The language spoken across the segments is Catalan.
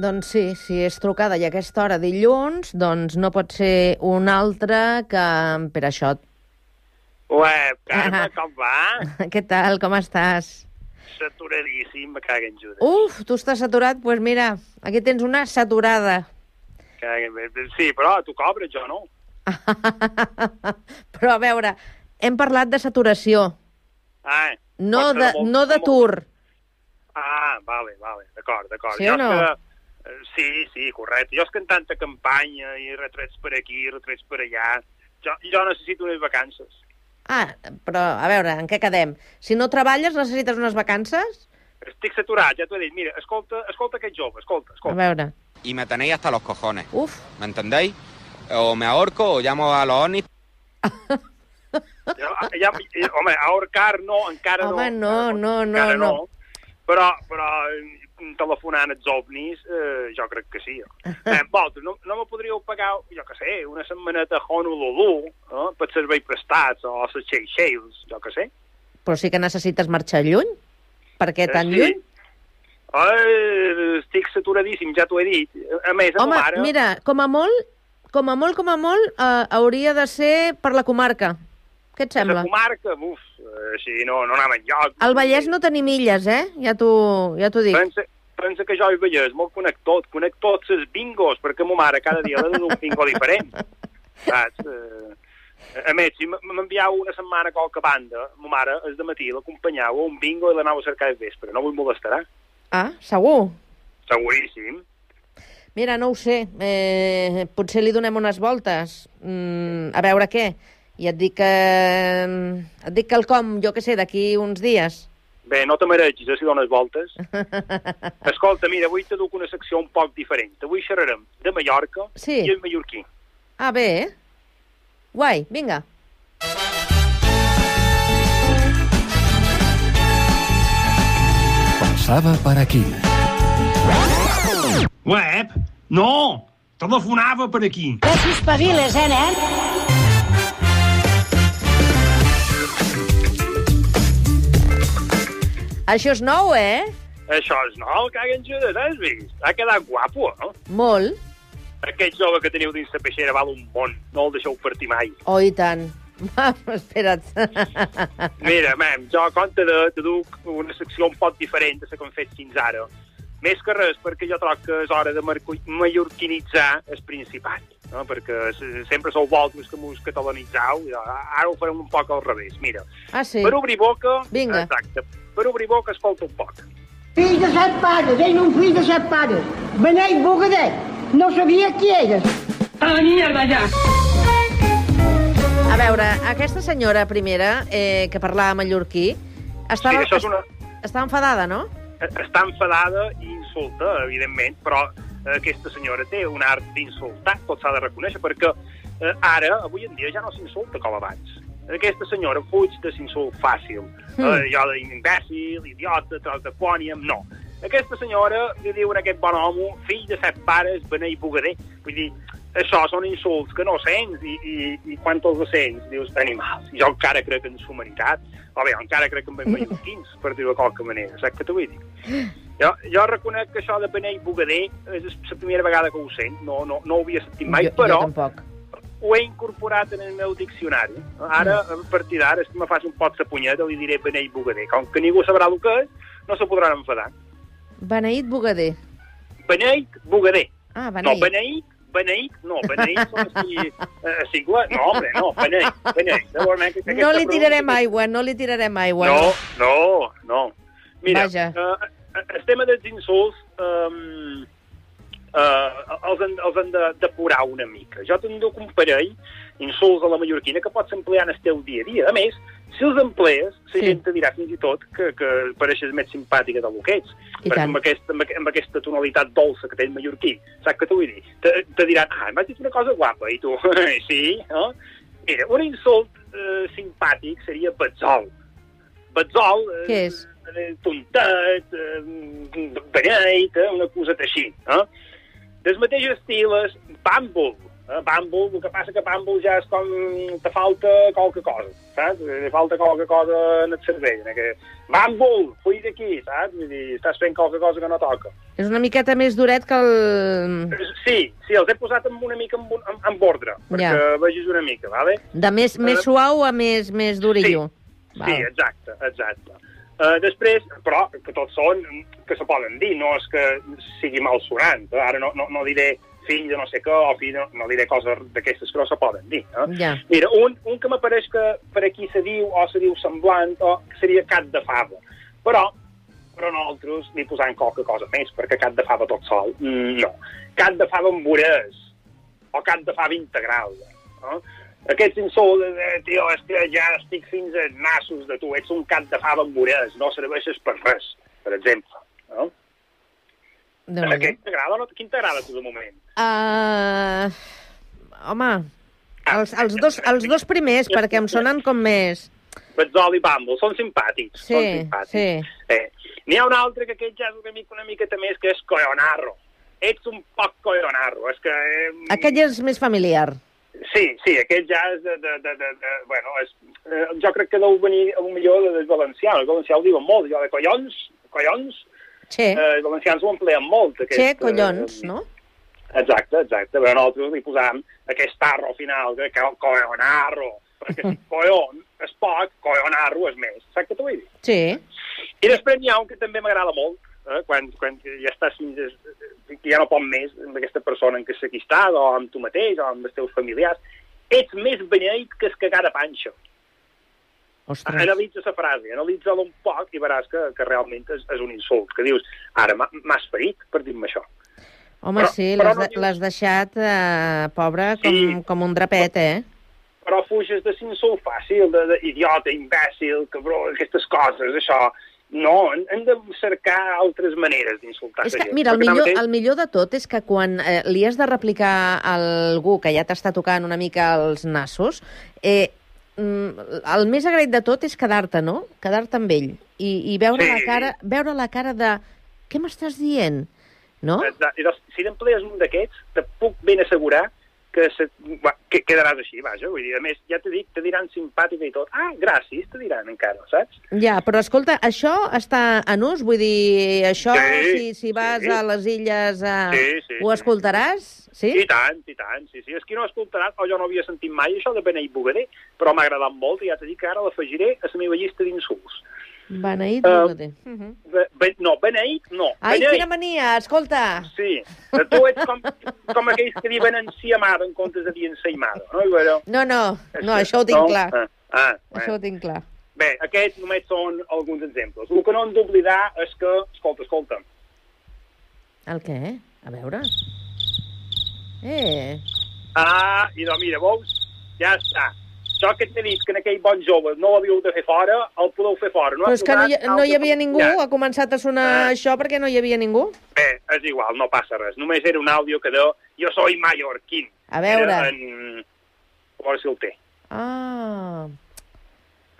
Doncs sí, si és trucada i a aquesta hora dilluns, doncs no pot ser una altra que per això. Ué, Carme, com va? Què tal, com estàs? Saturadíssim, me caguen Judes. Uf, tu estàs saturat? Doncs pues mira, aquí tens una saturada. Sí, però tu cobres, jo no. Però a veure, hem parlat de saturació, Ah, no de, molt- no de molt- tur. Ah, vale, vale, d'acord, d'acord. Sí o Jo és no? Que, sí, sí, correcte. Jo és que en tanta campanya i retrets per aquí, retrets per allà, jo, jo necessito unes vacances. Ah, però a veure, en què quedem? Si no treballes, necessites unes vacances? Estic saturat, ja t'ho he dit. Mira, escolta, escolta aquest jove, escolta, A escolta. veure, y me tenéis hasta los cojones. uf, ¿Me entendéis? O me ahorco o llamo a los ovnis. Ja, ja, home, ahorcar no, encara Home, no. no, no, no, encara no. Però, però telefonant als ovnis, eh, jo crec que sí. Eh, vosaltres, no, no me podríeu pagar, jo que sé, una setmaneta a Honolulu, eh, per serveis prestats, o a les Seychelles, jo que sé. però sí que necessites marxar lluny? Per què tan Eh, lluny? Ai, estic saturadíssim, ja t'ho he dit. A més, a Home, ma mare... mira, com a molt, com a molt, com a molt, eh, hauria de ser per la comarca. Què et La sembla? comarca, uf, eh, així no, no anava enlloc. Al Vallès no tenim illes, eh? Ja t'ho ja dic. Pensa que jo al Vallès molt conec tot, conec tots els bingos, perquè ma mare cada dia li dona un bingo diferent. Saps? Eh, a més, si m'enviau una setmana a qualque banda, ma mare, el de matí, l'acompanyava a un bingo i l'anava a cercar al vespre. No vull molestarà. Ah, segur. Seguríssim. Mira, no ho sé. Eh, potser li donem unes voltes. Mm, a veure què. I et dic que... Et dic quelcom, jo que sé, d'aquí uns dies. Bé, no te maregis, eh, si dones voltes. Escolta, mira, avui te duc una secció un poc diferent. Avui xerrarem de Mallorca Sí. i el mallorquí. Ah, bé, eh? Guai, vinga. Passava per aquí. Web? No! Telefonava per aquí. Que si espaviles, eh, nen? Això és nou, eh? Això és nou, caguen Judes, has vist? Ha quedat guapo, eh? Molt. Aquest jove que teniu dins la peixera val un món. No el deixeu partir mai. Oh, i tant. Va, espera't. Mira, mem, jo a compte de, te duc una secció un poc diferent de la que hem fet fins ara. Més que res perquè jo trobo que és hora de mallorquinitzar el Principat. No? Perquè se- sempre sou vosaltres que mos catalanitzau, ara ho farem un poc al revés. Mira, Ah, sí? per obrir boca... Vinga. Exacte. Per obrir boca, escolta un poc. Fill de set pares, ell un fill de set pares. Benet Bogadet, no sabia qui eres. A la mierda ja! A veure, aquesta senyora primera, eh, que parlava mallorquí, estava, Sí, és una- estava enfadada, no? està enfadada i insulta, evidentment, però eh, aquesta senyora té un art d'insultar, tot s'ha de reconèixer, perquè eh, ara, avui en dia, ja no s'insulta com abans. Aquesta senyora fuig de l'insult fàcil. Mm. Eh, jo d'imbècil, idiota, tros de pòniam, no. Aquesta senyora li diu a aquest bon home, fill de set pares, bener i bugader. Vull dir, això són insults que no sents i, i, i quan te'ls sents dius animals. I jo encara crec en humanitat, o bé, encara crec en ben mallorquins, per dir-ho de qualque manera, saps què t'ho vull dir? Jo, jo reconec que això de bener i bugader és la primera vegada que ho sent, no, no, no ho havia sentit mai, jo, però jo tampoc. Ho he incorporat en el meu diccionari. Ara, a partir d'ara, si me fas un pot de punyeta, li diré bener i bugader. Com que ningú sabrà el que és, no se podran enfadar. Beneït Bogader. Beneït, bugader. Ah, No, beneït. beneït, beneït, no, beneït són així, eh, sigla, no, home, no, beneït, beneït. Llavors, que, No li tirarem pregunta- aigua, no li tirarem aigua. No, no, no. Mira, Vaja. eh, el tema dels insults eh, eh, els, han, els han de depurar una mica. Jo te'n duc un parell insults a la mallorquina que pots emplear en el teu dia a dia. A més, si els emplees, la Sí. gent te dirà fins i tot que, que pareixes més simpàtica del que ets. Perquè amb aquesta, amb, amb aquesta tonalitat dolça que té el mallorquí, saps què t'ho vull dir? Te, te diran, ah, m'has dit una cosa guapa, i tu, sí, no? Mira, un insult eh, simpàtic seria betzol. Betzol... Eh, Què és? eh, tontet, eh, beneit, eh, una coseta així. Eh? Del mateix estil és bàmbol. Eh, bàmbol, el que passa que bàmbol ja és com... te falta qualque cosa, saps? Te falta qualque cosa en el cervell. en Que, bàmbol, full d'aquí, saps? Vull dir, estàs fent qualque cosa que no toca. És una miqueta més duret que el... Sí, sí, els he posat en una mica en, en, en ordre, perquè Ja. vegis una mica, vale? De més, més Eh, suau a més, més durillo. Sí, exacte, exacte. Uh, després, però, que tots són que se poden dir, no és que sigui mal sonant. Ara no, no, no diré fill de no sé què, o fill de, no diré coses d'aquestes que no se poden dir. Eh? Ja. Mira, un, un que m'apareix que per aquí se diu, o se diu semblant, o seria cat de fava. Però, però nosaltres li posam qualque cosa més, perquè cat de fava tot sol, mm, no. Cat de fava amb vorès, o cat de fava integral. Eh? Aquests de, de, tio, és que ja estic fins als nassos de tu, ets un cat de fava amb vorès, no serveixes per res, per exemple. No? nhi Aquest t'agrada o no? Quin t'agrada a tu de moment? Uh, home, els, els, dos, els dos primers, perquè em sonen com més... Betzol i Bàmbol, són simpàtics. Sí, són simpàtics. sí. Eh. N'hi ha un altre que aquest ja és una mica, una miqueta més, que és Coyonarro. Ets un poc Coyonarro. És que... Eh, Aquell és més familiar. Sí, sí, aquest ja és de... de, de, de, de bueno, és, eh, jo crec que deu venir a millor de, del valencià. El valencià ho diuen molt, allò de collons, collons. Che, Eh, els valencians ho empleen molt. Aquest, che, collons, eh, no? Exacte, exacte. Però nosaltres li posam aquest tarro al final, que co coyonarro. Perquè si coyon és poc, coyonarro és més. Saps què t'ho vull dir? Sí. I després n'hi ha un que també m'agrada molt, eh? quan, quan ja estàs fins... que ja no pot més amb aquesta persona en què s'ha estat, o amb tu mateix, o amb els teus familiars. Ets més beneït que es cagar de panxa. Ostres. Analitza la frase, analitza-la un poc i veràs que, que realment és, és un insult. Que dius, ara m'ha- m'has ferit per dir-me això. Home, però- sí, l'has no deixat, eh, pobre, com, Sí. com un drapet, eh? Però fuges de l'insult fàcil, de, de idiota, imbècil, cabró, aquestes coses, això. No, hem, de cercar altres maneres d'insultar És la gent. mira, el millor, tanmateix- el millor de tot és que quan eh, li has de replicar a algú que ja t'està tocant una mica els nassos, eh, mm, el més agraït de tot és quedar-te, no? Quedar-te amb ell i, i veure, Sí. la cara, veure la cara de... Què m'estàs dient? No? Doncs, si t'emplees un d'aquests, te puc ben assegurar que, se, va, que quedaràs així, vaja. Vull dir, a més, ja t'he dit, te diran simpàtica i tot. Ah, gràcies, te diran encara, saps? Ja, però escolta, això està en ús? Vull dir, això, Sí, si, si vas sí. a les illes, eh, Sí, sí, ho sí. escoltaràs? Sí? I tant, i tant, sí, sí. És que no he escoltat, o jo no havia sentit mai això de Beneït Bogader, però m'ha agradat molt i ja t'he dit que ara l'afegiré a la meva llista d'insults. Beneït Eh, Bogader. Uh -huh. Be, be, no, Beneït, no. Ai, Beneït, quina mania, escolta! Sí, Eh, tu ets com, com aquells que diuen enciamada en comptes de dir ensaïmada, no? Bueno, No, no, no, això ho tinc no? clar. Ah, ah, Això bueno. ho tinc clar. Bé, aquests només són alguns exemples. El que no hem d'oblidar és que, escolta, escolta, El què? A veure. Eh, ah, i doncs mira, veus, ja està. Això que t'he dit que en aquell bon jove no l'havíeu de fer fora, el podeu fer fora. No però és que no hi, no hi havia ningú, Ja. ha començat a sonar Ah. això perquè no hi havia ningú. Bé, és igual, no passa res. Només era un àudio que deia jo soy mallorquín. A veure. Era en... A veure si el té. Ah,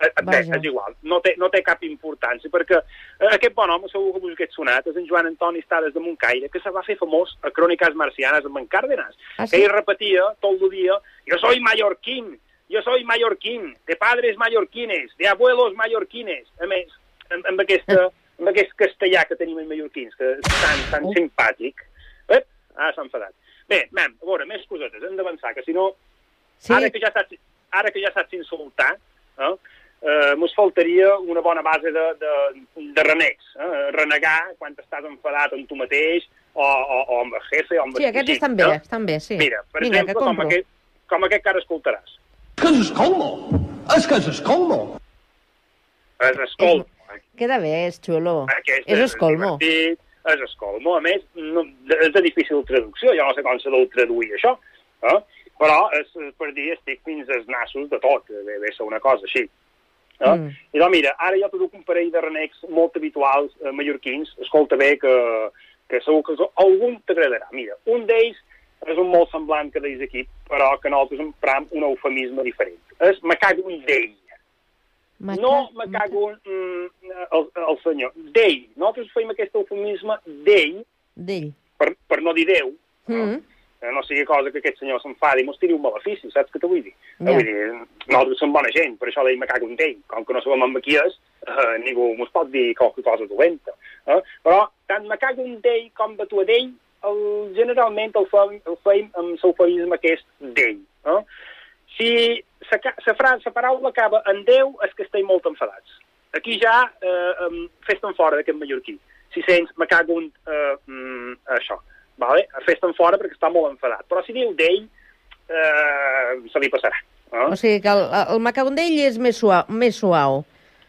Eh, Bé, Vaja. és igual, no té, no té cap importància, perquè eh, aquest bon home, segur que us hagués sonat, és en Joan Antoni Estades de Moncaire, que se va fer famós a Cròniques Marcianes amb en Cárdenas. Ah, sí? Ell repetia tot el dia, yo soy mallorquín, yo soy mallorquín, de padres mallorquines, de abuelos mallorquines. A més, amb, amb, aquesta, amb aquest castellà que tenim en mallorquins, que és tan, tan Oh. simpàtic. Eh? Ah, s'ha enfadat. Bé, mem, a veure, més cosetes, hem d'avançar, que si no, sí? ara que ja saps, ara que ja saps insultar, eh, eh, mos faltaria una bona base de, de, de renecs. Eh? Renegar quan estàs enfadat amb tu mateix o, o, o amb el jefe o amb Sí, el aquests cosí, estan bé, no? estan bé, sí. Mira, per Vinga, exemple, com aquest, com aquest que ara escoltaràs. Que és escolmo! És que és escolmo! És escol. Queda bé, és xulo. Aquest és escolmo. divertit, és escolmo. A més, no, és de difícil traducció, jo no sé com se deu traduir això, eh? però és, és per dir estic fins als nassos de tot, ve, ve ser una cosa així. Eh? Mm. I doncs mira, ara jo t'ho duc un parell de renecs molt habituals eh, mallorquins, escolta bé que, que segur que algun t'agradarà. Mira, un d'ells és un molt semblant que d'ells aquí, però que nosaltres empram un eufemisme diferent. És me cago en d'ell. No me cago en mm, el, el senyor. D'ell. Nosaltres fem aquest eufemisme d'ell, D'ell. per, per no dir Déu, Mm. Eh, no sigui cosa que aquest senyor s'enfadi i mos tiri un malefici, saps què te vull dir? Yeah. Vull dir, nosaltres som bona gent, per això d'ell me cago en ell. Com que no sabem amb qui és, eh, ningú mos pot dir qualque cosa dolenta. Eh? Però tant me cago en ell com batu d'ell, el, generalment el fem, el fem amb l'eufemisme aquest d'ell. Eh? Si la ca- la paraula acaba en Déu, és que estem molt enfadats. Aquí ja eh, fes-te'n fora d'aquest mallorquí. Si sents, me cago en eh, mm, això. Vale? Fes-te'n fora perquè està molt enfadat. Però si diu d'ell, eh, se li passarà. Eh? O sigui que el, el macagondell és més suau. Més suau.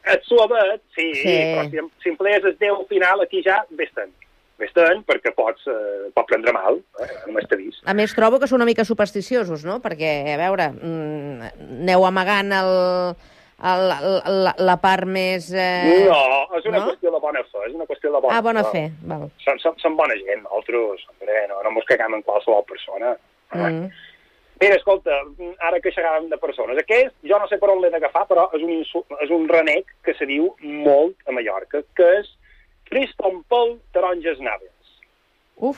Et suavet, sí, Sí. sí. però si, si emplees el Déu al final, aquí ja vés-te'n. Vés-te'n perquè pots, eh, pot prendre mal, eh? només t'he vist. A més, trobo que són una mica supersticiosos, no? Perquè, a veure, mm, aneu amagant el, el, la, la part més... Eh... No, és una no? qüestió de bona fe, és una qüestió de bona Ah, bona fe, val. Som, som, som bona gent, nosaltres, hombre, no, no mos cagam en qualsevol persona. Mm. Mira, escolta, ara que xerràvem de persones, aquest, jo no sé per on l'he d'agafar, però és un, és un renec que se diu molt a Mallorca, que és Criston Pol Taronges Naves. Uf,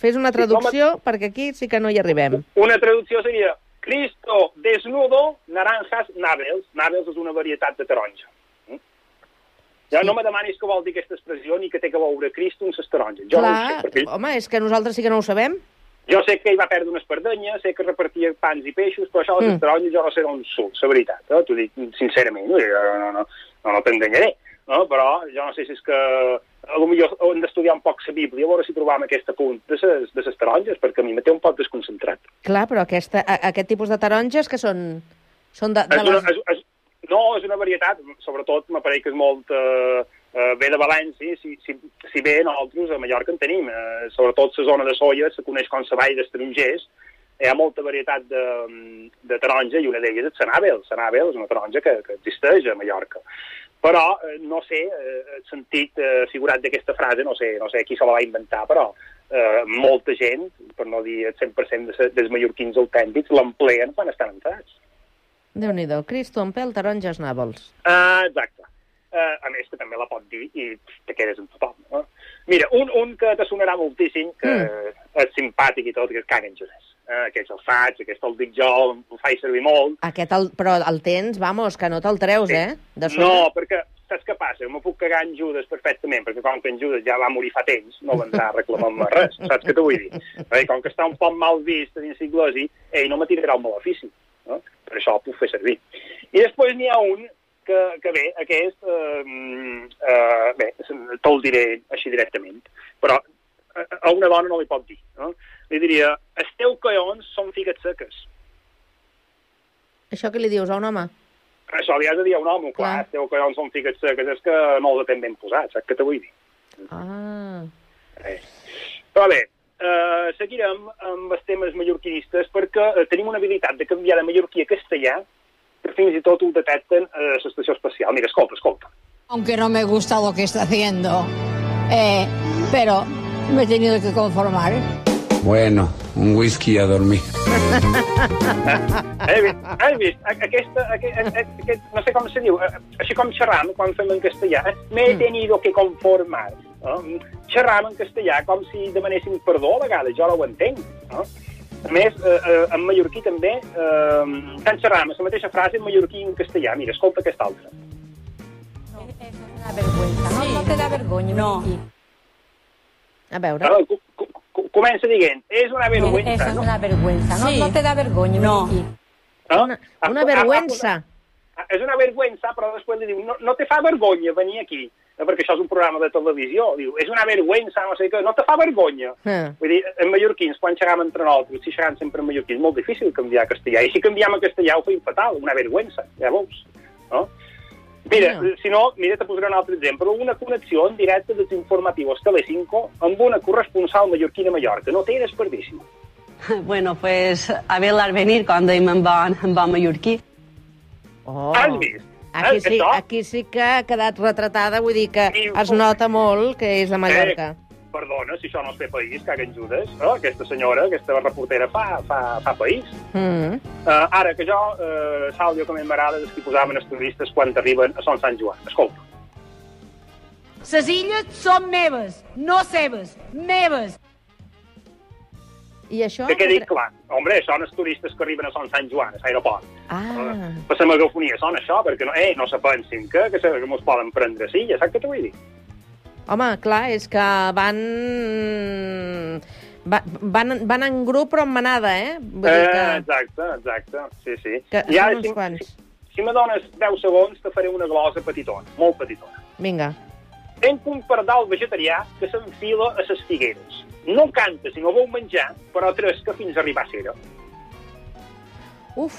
fes una traducció, perquè aquí sí que no hi arribem. Una traducció seria Cristo desnudo, naranjas naves. Naves és una varietat de taronja. Mm? Ja Sí. no me demanis què vol dir aquesta expressió ni que té que veure Cristo amb les taronges. Jo no Clar, sé, perquè home, és que nosaltres sí que no ho sabem. jo sé que ell va perdre unes perdenyes, sé que repartia pans i peixos, però això de les Mm. taronges jo no sé d'on surt, la veritat. Eh? T'ho dic sincerament, no, no, no, no, no, no t'enganyaré. No? Però jo no sé si és que a lo millor hem d'estudiar un poc la Bíblia, a veure si trobam aquest apunt de les, de les taronges, perquè a mi me té un poc desconcentrat. Clar, però aquesta, a, aquest tipus de taronges que són, són de, de És una, les... és, és, no, és una varietat, sobretot m'apareix que és molt... Eh, eh, ve de València, si, si, si bé nosaltres a Mallorca en tenim, eh, sobretot la zona de Soia se coneix com la vall d'estrangers, hi ha molta varietat de, de taronja i una d'elles és Sanàbel. Sanàbel és una taronja que, que existeix a Mallorca. Però eh, no sé, eh, el sentit eh, figurat d'aquesta frase, no sé, no sé qui se la va inventar, però eh, molta gent, per no dir el 100% de, dels mallorquins autèntics, l'empleen quan estan entrats. Déu-n'hi-do, Cristo en pèl, taronges nàvols. Ah, exacte. Uh, a més, que també la pot dir i te quedes amb tothom. No? Mira, un, un que te sonarà moltíssim, que mm. és simpàtic i tot, que és Karen Josés. Uh, aquest el faig, aquest el dic jo, el faig servir molt. Aquest, el, però el tens, vamos, que no te'l treus, eh? De sobre. No, perquè saps què passa? Me puc cagar en Judes perfectament, perquè com que en Judes ja va morir fa temps, no vendrà reclamant-me res, saps què t'ho vull dir? Perquè com que està un poc mal vist dins l'iglosi, ell no me tirarà el malefici, no? per això el puc fer servir. I després n'hi ha un que, que bé, aquest, eh, eh, bé, te'l diré així directament, però a, a una dona no li pot dir, no? Li diria, els teus collons són figues seques. Això que li dius a un home? Això li has de dir a un home, clar, Clar. els teus collons són figues seques, és que no els tenen ben posats, saps què te vull dir? Ah, Eh. Però bé, eh, seguirem amb els temes mallorquinistes perquè eh, tenim una habilitat de canviar de mallorquí a castellà que fins i tot ho detecten a l'estació espacial. Mira, escolta, escolta. aunque no me gusta lo que está haciendo, eh, pero me he tenido que conformar. Bueno, un whisky a dormir. Has vist? Has vist? Aquesta, aquest, aquest, no sé com se diu, eh, així com xerram quan fem en castellà, eh? m'he tenido que conformar. No? Xerram en castellà com si demanessin perdó a vegades, jo no ho entenc. No? A més, eh, eh, en mallorquí també, eh, tant xerram la mateixa frase en mallorquí i en castellà. Mira, escolta aquesta altra. Una vergüenza, ¿no? No te da vergüenza. No. a veure. Cu- comença dient, és una vergüenza, es no? una vergüenza, ¿no? No te da vergüenza. No. no? Una, Ah, una ah, vergüenza. ah, És una vergüenza, però després li diu, no, no te fa vergonya venir aquí, eh, perquè això és un programa de televisió. Diu, és una vergüenza, no sé què, no te fa vergonya. Ah. Vull dir, en mallorquins, quan xerram entre nosaltres, si xerram sempre en mallorquí, és molt difícil canviar a castellà. I si canviem a castellà ho feim fatal, una vergüenza, ja veus. No? Mira, Bueno. si no, mira, te posaré un altre exemple. Una connexió en directe dels informatius Telecinco amb una corresponsal mallorquí de Mallorca. No té desperdici. Bueno, pues a verla venir cuando me van, en van mallorquí. Oh. Has vist? Aquí Eh, sí, aquí sí que ha quedat retratada, vull dir que es nota molt que és de Mallorca. Eh, perdona, si això no es fer país, caguen Judes. No? Aquesta senyora, aquesta reportera, fa, fa, fa país. Mm. Uh, ara que jo, uh, Sàlvio, com a m'agrada, és que posaven els turistes quan arriben a Son Sant Joan. Escolta, Les illes són meves, no seves, meves. I això... Que quedi clar. Hombre, són els turistes que arriben a Sant Sant Joan, a l'aeroport. Ah, Per la megafonia són això, perquè no, eh, no se pensin que, que, se, que mos poden prendre silla, saps què t'ho vull dir? Home, clar, és que van... Va, van, van en grup però en manada, eh? Vull dir Eh, que, exacte, exacte, sí, sí. que I ara, són uns si, quants. si me dones 10 segons, te faré una glosa petitona, molt petitona. Vinga. Tenc un pardal vegetarià que s'enfila a ses figueres. No canta si no vol menjar, però tresca fins a arribar a cera. Uf.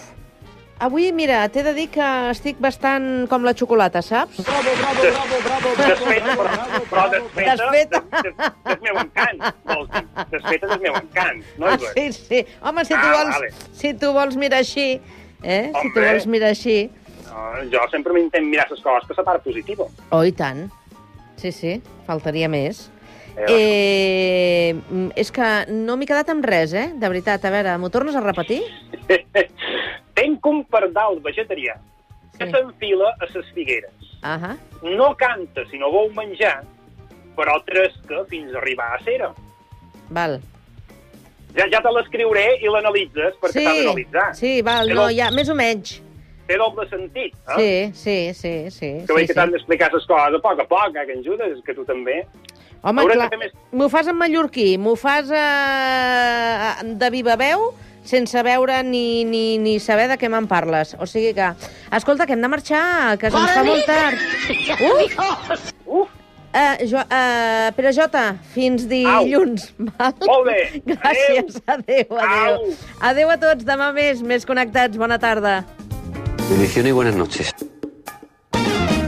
Avui, mira, t'he de dir que estic bastant com la xocolata, saps? Desfeta, però, però desfeta, Desfeta. Des, des, des meu encant, vols dir. Desfeta del meu encant, no Ah, és sí, sí. Home, si tu Ah, vols, vale. si tu vols mirar així, eh? Si tu Hombre. vols mirar així... No, jo sempre m'intent mirar les coses per la part positiva. Oh, i tant. Sí, sí, faltaria més. Eh, Eh, és que no m'he quedat amb res, eh? De veritat, a veure, m'ho tornes a repetir? Tenc un pardal vegetarià que Sí. s'enfila a ses figueres. Ahà. No canta si no vol menjar, però tresca fins a arribar a cera. Val. Ja, ja te l'escriuré i l'analitzes, perquè sí, t'ha d'analitzar. sí, val, no, ja, més o menys. Té doble sentit, eh? Sí, sí, sí, sí. Que veig sí, que sí. t'han d'explicar les coses a poc a poc, eh, que en Judes, que tu també. Home, Haurem clar, més- m'ho fas en mallorquí, m'ho fas eh, de viva veu, sense veure ni, ni, ni saber de què me'n parles. O sigui que... Escolta, que hem de marxar, que se'ns fa molt tard. Uf! Uf, Uh, jo, uh, Pere Jota, fins dilluns. Val? Molt bé. Gràcies. Adéu, adéu. Au. Adéu a tots. Demà més, més connectats. Bona tarda. Bendición y buenas noches.